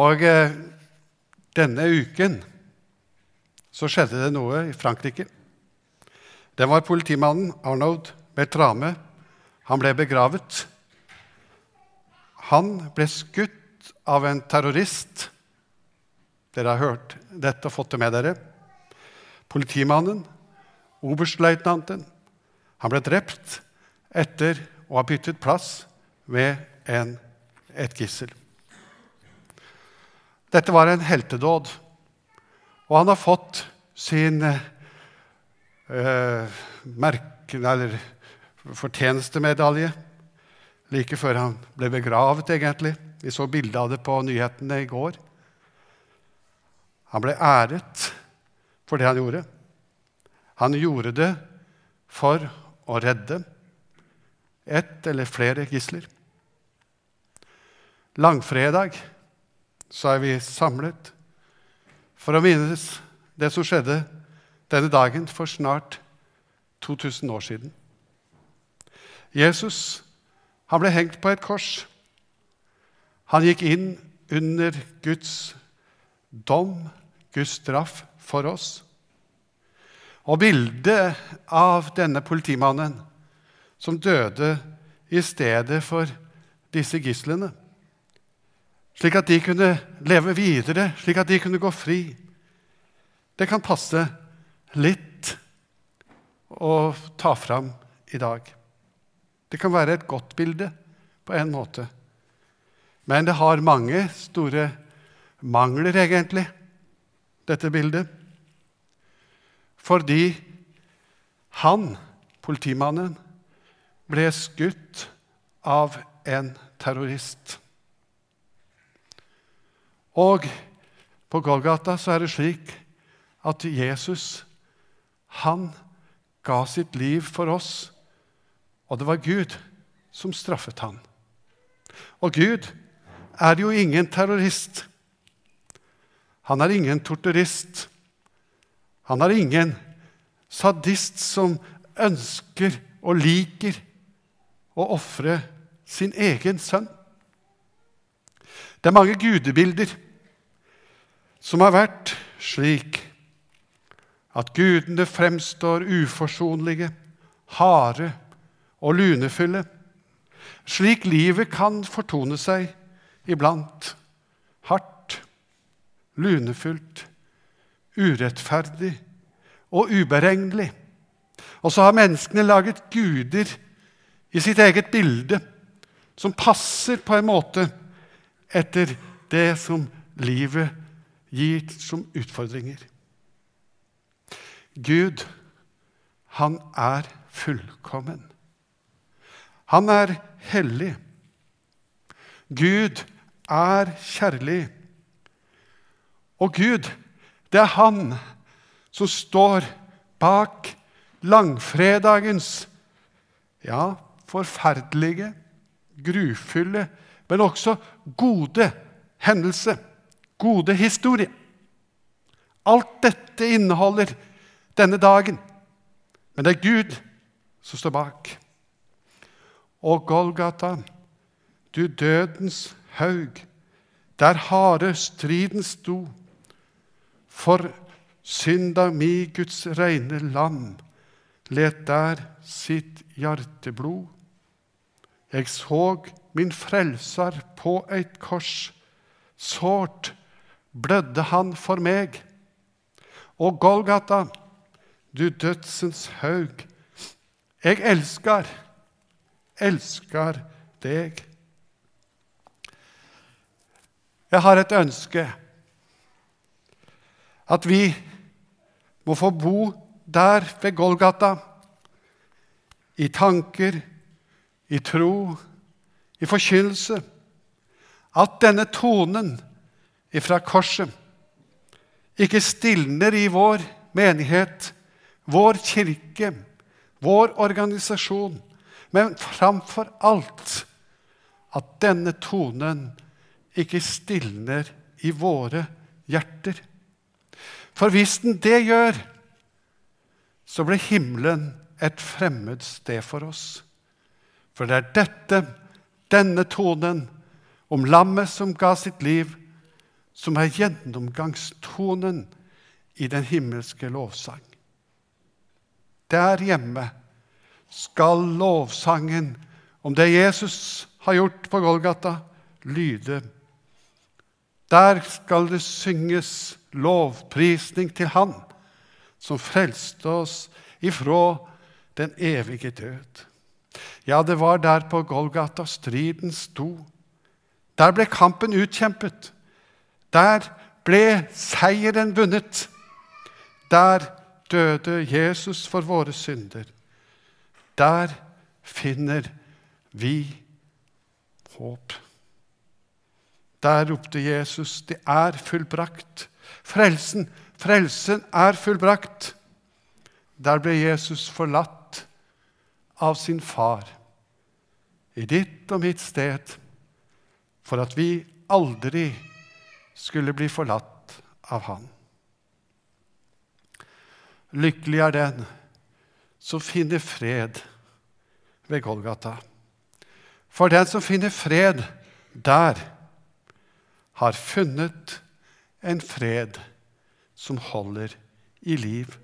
Og eh, denne uken så skjedde det noe i Frankrike. Det var politimannen Arnold Bertrame. Han ble begravet. Han ble skutt av en terrorist. Dere har hørt dette og fått det med dere. Politimannen, oberstløytnanten, han ble drept etter å ha byttet plass med en, et gissel. Dette var en heltedåd, og han har fått sin eh, merke, eller fortjenestemedalje like før han ble begravet, egentlig. Vi så bilde av det på nyhetene i går. Han ble æret for det han gjorde. Han gjorde det for å redde ett eller flere gisler. Langfredag så er vi samlet for å minnes det som skjedde denne dagen for snart 2000 år siden. Jesus han ble hengt på et kors. Han gikk inn under Guds dom, Guds straff, for oss. Og bildet av denne politimannen som døde i stedet for disse gislene, slik at de kunne leve videre, slik at de kunne gå fri, det kan passe litt å ta fram i dag. Det kan være et godt bilde på en måte. Men det har mange store mangler, egentlig, dette bildet. Fordi han, politimannen, ble skutt av en terrorist. Og på Golgata så er det slik at Jesus, han ga sitt liv for oss, og det var Gud som straffet han. Og Gud er jo ingen terrorist. Han er ingen torturist. Han er ingen sadist som ønsker og liker å ofre sin egen sønn. Det er mange gudebilder som har vært slik at gudene fremstår uforsonlige, harde og lunefulle. Slik livet kan fortone seg iblant. Hardt, lunefullt, urettferdig og uberegnelig. Og så har menneskene laget guder i sitt eget bilde, som passer på en måte etter det som livet gir som utfordringer. Gud, han er fullkommen. Han er hellig. Gud er kjærlig. Og Gud, det er Han som står bak langfredagens ja, forferdelige, grufulle, men også gode hendelse, gode historie. Alt dette inneholder denne dagen, men det er Gud som står bak. Og Golgata, du dødens haug, der harde striden sto, for synda mi, Guds reine lam, let der sitt hjerteblod. Jeg såg min frelser på eit kors, sårt blødde han for meg. Og Golgata, du dødsens haug, jeg elsker, elsker deg. Jeg har et ønske. At vi må få bo der ved Golgata. I tanker, i tro, i forkynnelse. At denne tonen ifra korset ikke stilner i vår menighet, vår kirke, vår organisasjon, men framfor alt at denne tonen ikke stilner i våre hjerter. For hvis den det gjør, så blir himmelen et fremmed sted for oss. For det er dette, denne tonen om lammet som ga sitt liv, som er gjennomgangstonen i den himmelske lovsang. Der hjemme skal lovsangen om det Jesus har gjort på Golgata, lyde. Der skal det synges lovprisning til Han som frelste oss ifra den evige død. Ja, det var der på Golgata striden sto. Der ble kampen utkjempet. Der ble seieren vunnet. Der døde Jesus for våre synder. Der finner vi håp. Der ropte Jesus, 'Det er fullbrakt'. Frelsen, frelsen er fullbrakt. Der ble Jesus forlatt av sin far i ditt og mitt sted, for at vi aldri skulle bli forlatt av han. Lykkelig er den som finner fred ved Golgata. For den som finner fred der, har funnet en fred som holder i liv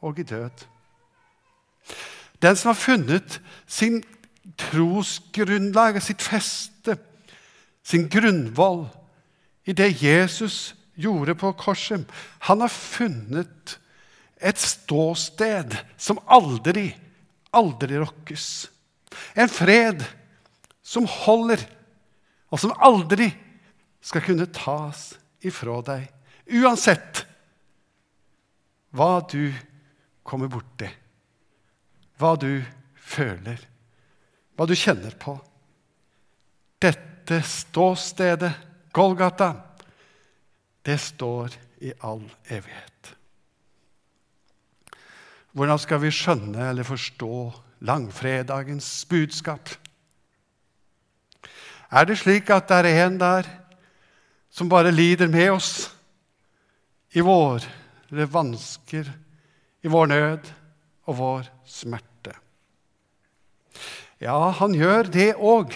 og i død. Den som har funnet sin trosgrunnlag, sitt feste, sin grunnvoll i det Jesus gjorde på korset. Han har funnet et ståsted som aldri, aldri rokkes. En fred som holder, og som aldri skal kunne tas ifra deg. Uansett hva du kommer borti, hva du føler, hva du kjenner på. Dette ståstedet Golgata, det står i all evighet. Hvordan skal vi skjønne eller forstå langfredagens budskap? Er det slik at det er en der som bare lider med oss i våre vansker, i vår nød og vår smerte? Ja, han gjør det òg.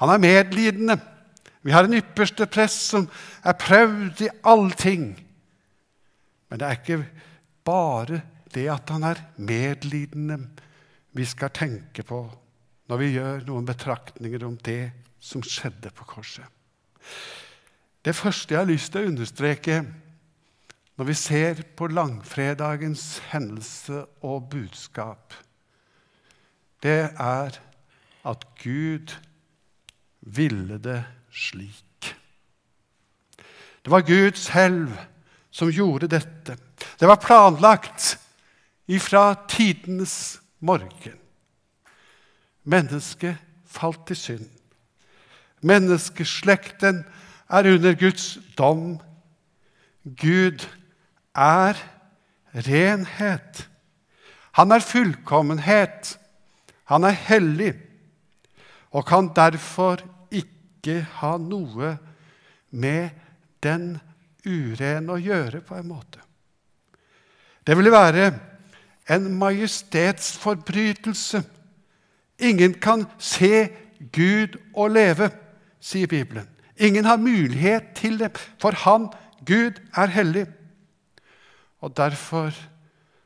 Han er medlidende. Vi har en ypperste prest som er prøvd i alle ting. Men det er ikke bare det at han er medlidende, vi skal tenke på når vi gjør noen betraktninger om det som skjedde på korset. Det første jeg har lyst til å understreke når vi ser på langfredagens hendelse og budskap, det er at Gud ville det slik. Det var Gud selv som gjorde dette. Det var planlagt ifra tidenes morgen. Mennesket falt i synd. Menneskeslekten er under Guds dom. Gud er renhet. Han er fullkommenhet. Han er hellig og kan derfor ikke ha noe med den urene å gjøre, på en måte. Det ville være en majestetsforbrytelse. Ingen kan se Gud og leve, sier Bibelen. Ingen har mulighet til det, for Han, Gud, er hellig. Og derfor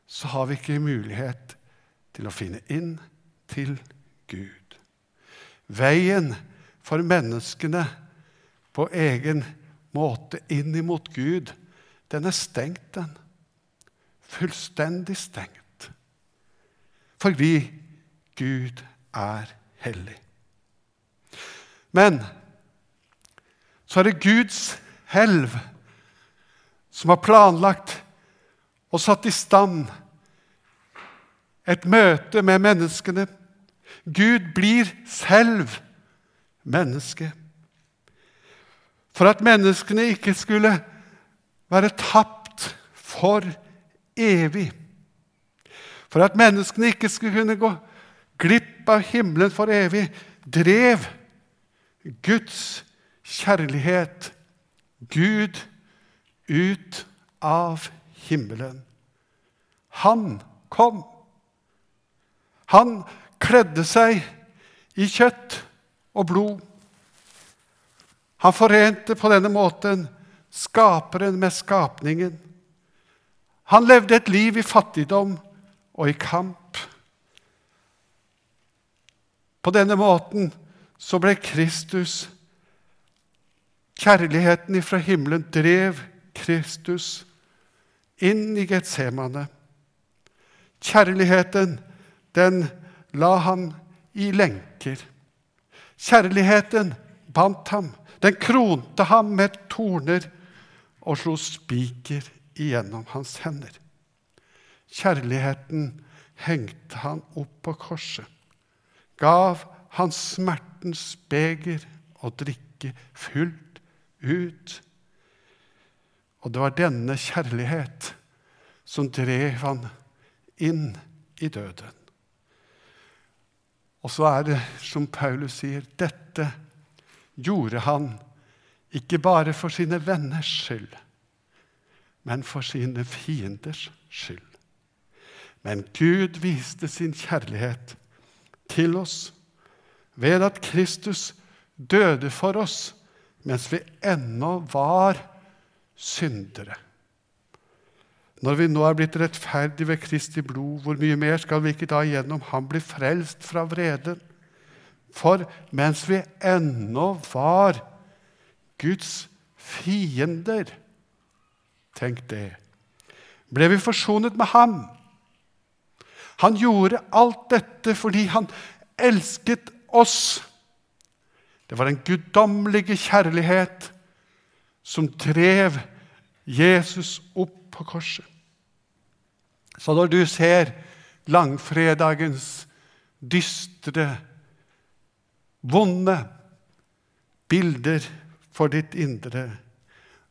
så har vi ikke mulighet til å finne inn til Gud. Veien for menneskene på egen måte inn imot Gud, den er stengt, den. Fullstendig stengt. Fordi Gud er hellig. Men så er det Guds helv som har planlagt og satt i stand et møte med menneskene. Gud blir selv menneske. For at menneskene ikke skulle være tapt for evig. For at menneskene ikke skulle kunne gå glipp av himmelen for evig, drev Guds kjærlighet Gud ut av himmelen. Han kom. Han kledde seg i kjøtt og blod. Han forente på denne måten skaperen med skapningen. Han levde et liv i fattigdom og i kamp. På denne måten så ble Kristus Kjærligheten ifra himmelen drev Kristus inn i Getsemane. Kjærligheten, den la ham i lenker. Kjærligheten bandt ham. Den kronte ham med torner og slo spiker igjennom hans hender. Kjærligheten hengte han opp på korset, gav han smertens beger å drikke fullt ut. Og det var denne kjærlighet som drev han inn i døden. Og så er det som Paulus sier, dette gjorde han ikke bare for sine venners skyld, men for sine fienders skyld. Men Gud viste sin kjærlighet til oss ved at Kristus døde for oss mens vi ennå var syndere. Når vi nå er blitt rettferdige ved Kristi blod, hvor mye mer skal vi ikke da gjennom ham bli frelst fra vreden? For mens vi ennå var Guds fiender Tenk det. Ble vi forsonet med ham? Han gjorde alt dette fordi han elsket oss. Det var den guddommelige kjærlighet som drev Jesus opp på korset. Så når du ser langfredagens dystre, vonde bilder for ditt indre,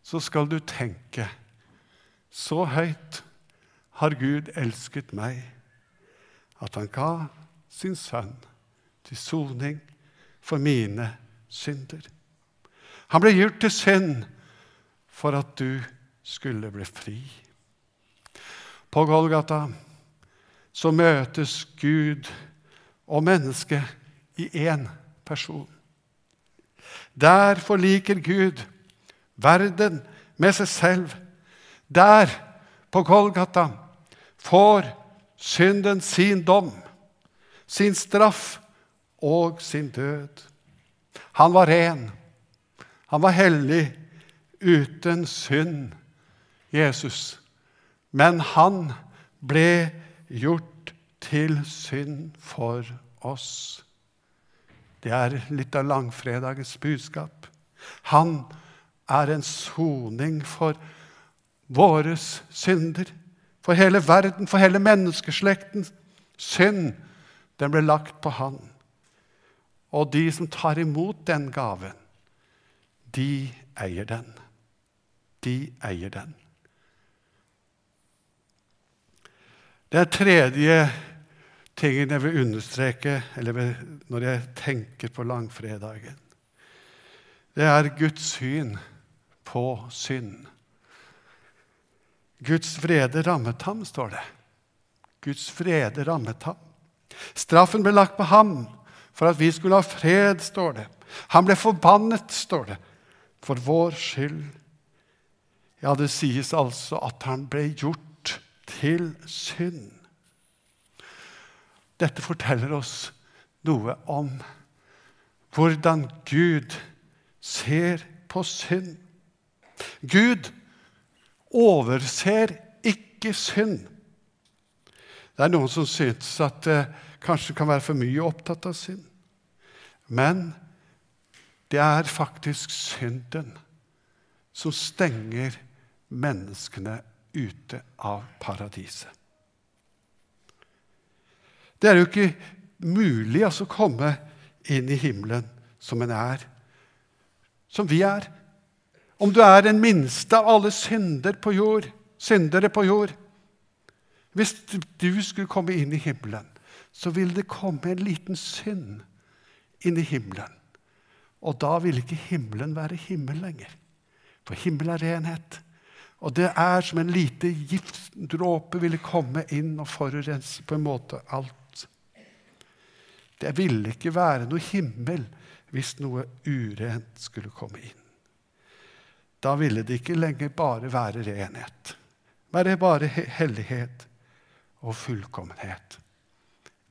så skal du tenke så høyt har Gud elsket meg at han ga sin sønn til soning for mine synder. Han ble gjort til synd for at du skulle bli fri. På Golgata så møtes Gud og mennesket i én person. Der forliker Gud verden med seg selv. Der, på Golgata, får synden sin dom, sin straff og sin død. Han var ren. Han var hellig, uten synd. Jesus. Men han ble gjort til synd for oss. Det er litt av langfredagens budskap. Han er en soning for våre synder, for hele verden, for hele menneskeslekten. Synd, den ble lagt på han. Og de som tar imot den gaven, de eier den. De eier den. Den tredje tingen jeg vil understreke når jeg tenker på langfredagen, det er Guds syn på synd. Guds vrede rammet ham, står det. Guds vrede rammet ham. Straffen ble lagt på ham for at vi skulle ha fred, står det. Han ble forbannet, står det, for vår skyld. Ja, det sies altså at han ble gjort til synd. Dette forteller oss noe om hvordan Gud ser på synd. Gud overser ikke synd. Det er noen som syns at det kanskje kan være for mye opptatt av synd. Men det er faktisk synden som stenger menneskene ute av paradiset. Det er jo ikke mulig altså å komme inn i himmelen som en er, som vi er. Om du er den minste av alle synder på jord, syndere på jord Hvis du skulle komme inn i himmelen, så ville det komme en liten synd inn i himmelen. Og da vil ikke himmelen være himmel lenger. For himmel er renhet. Og det er som en lite giftdråpe ville komme inn og forurense på en måte alt. Det ville ikke være noe himmel hvis noe urent skulle komme inn. Da ville det ikke lenger bare være renhet, være bare hellighet og fullkommenhet.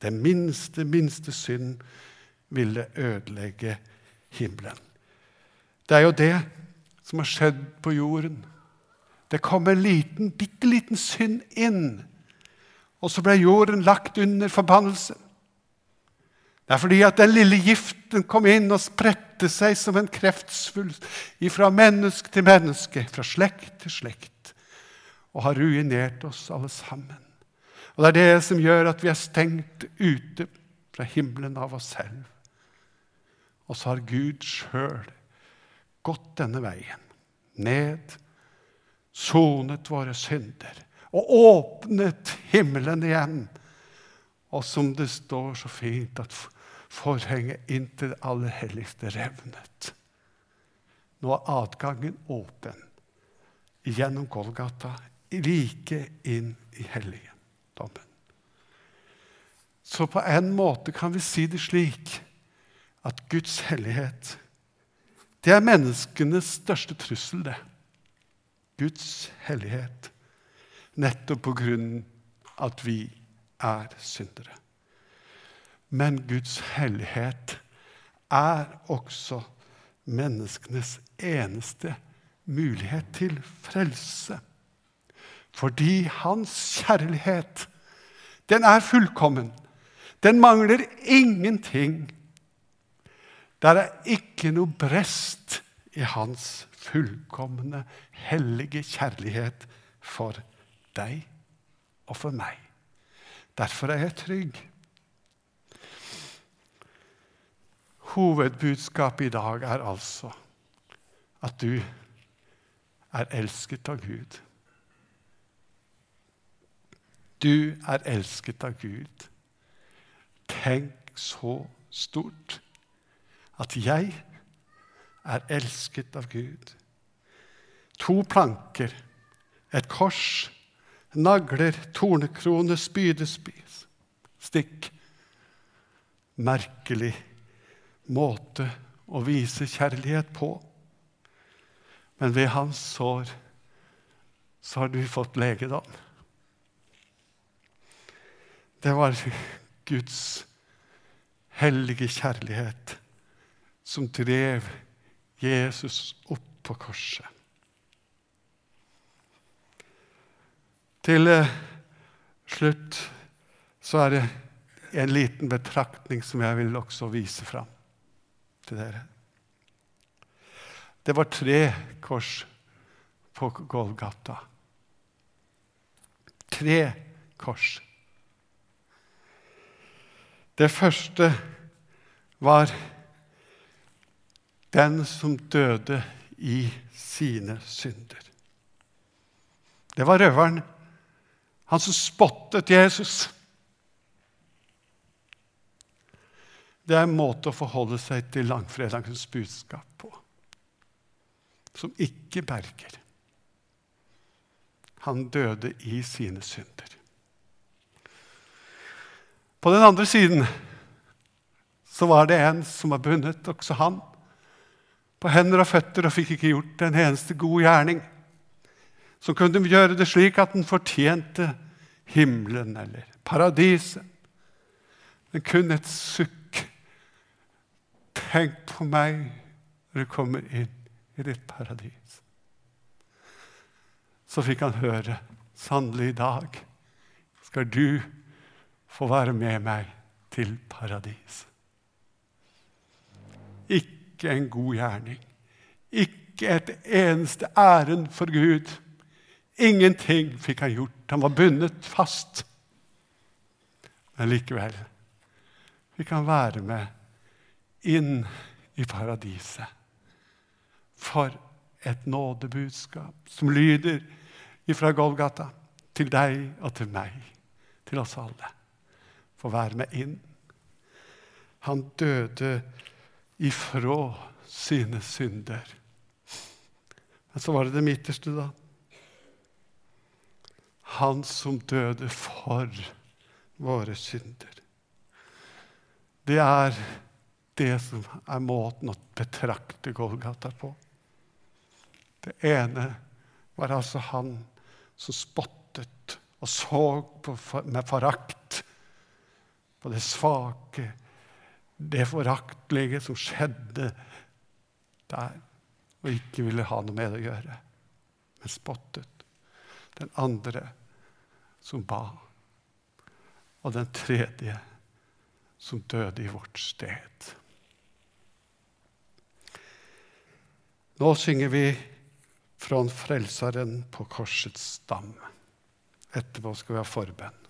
Den minste, minste synd ville ødelegge himmelen. Det er jo det som har skjedd på jorden. Det kom en liten, bitte liten synd inn, og så ble jorden lagt under forbannelse. Det er fordi at den lille giften kom inn og spredte seg som en kreftsvulst fra menneske til menneske, fra slekt til slekt, og har ruinert oss alle sammen. Og Det er det som gjør at vi er stengt ute fra himmelen av oss selv. Og så har Gud sjøl gått denne veien, ned, sonet våre synder og åpnet himmelen igjen. Og som det står så fint, at forhenget inntil det aller helligste revnet. Nå er adgangen åpen gjennom Golgata, like inn i helligdommen. Så på en måte kan vi si det slik at Guds hellighet det er menneskenes største trussel, det. Guds hellighet. Nettopp på grunn at vi er syndere. Men Guds hellighet er også menneskenes eneste mulighet til frelse. Fordi hans kjærlighet, den er fullkommen. Den mangler ingenting. Der er ikke noe brest i hans fullkomne, hellige kjærlighet for deg og for meg. Derfor er jeg trygg. Hovedbudskapet i dag er altså at du er elsket av Gud. Du er elsket av Gud. Tenk så stort at jeg er elsket av Gud. To planker, et kors, nagler, tornekrone, spydespis, stikk. Merkelig måte å vise kjærlighet på. Men ved hans sår så har du fått legedom. Det var Guds hellige kjærlighet som drev Jesus opp på korset. Til eh, slutt så er det en liten betraktning som jeg vil også vise fram til dere. Det var tre kors på Golgata. Tre kors. Det første var den som døde i sine synder. Det var røveren, han som spottet Jesus. Det er en måte å forholde seg til langfredagens budskap på, som ikke berger. Han døde i sine synder. På den andre siden så var det en som var bundet, også han, på hender og føtter og fikk ikke gjort en eneste god gjerning. Som kunne gjøre det slik at den fortjente himmelen eller paradiset. Men kun et sukk Tenk på meg når du kommer inn i ditt paradis. Så fikk han høre sannelig i dag skal du få være med meg til paradis. Ikke en god gjerning. Ikke et eneste ærend for Gud. Ingenting fikk han gjort. Han var bundet fast. Men likevel fikk han være med inn i paradiset. For et nådebudskap som lyder ifra Golgata til deg og til meg, til oss alle. Få være med inn. Han døde ifra sine synder. Men så var det det midterste, da. Han som døde for våre synder. Det er det som er måten å betrakte Golgata på. Det ene var altså han som spottet og så på, med forakt på det svake, det foraktelige som skjedde der, og ikke ville ha noe med det å gjøre, men spottet. Den andre som ba. Og den tredje som døde i vårt sted. Nå synger vi fra Frelseren på korsets stam. Etterpå skal vi ha forbønn.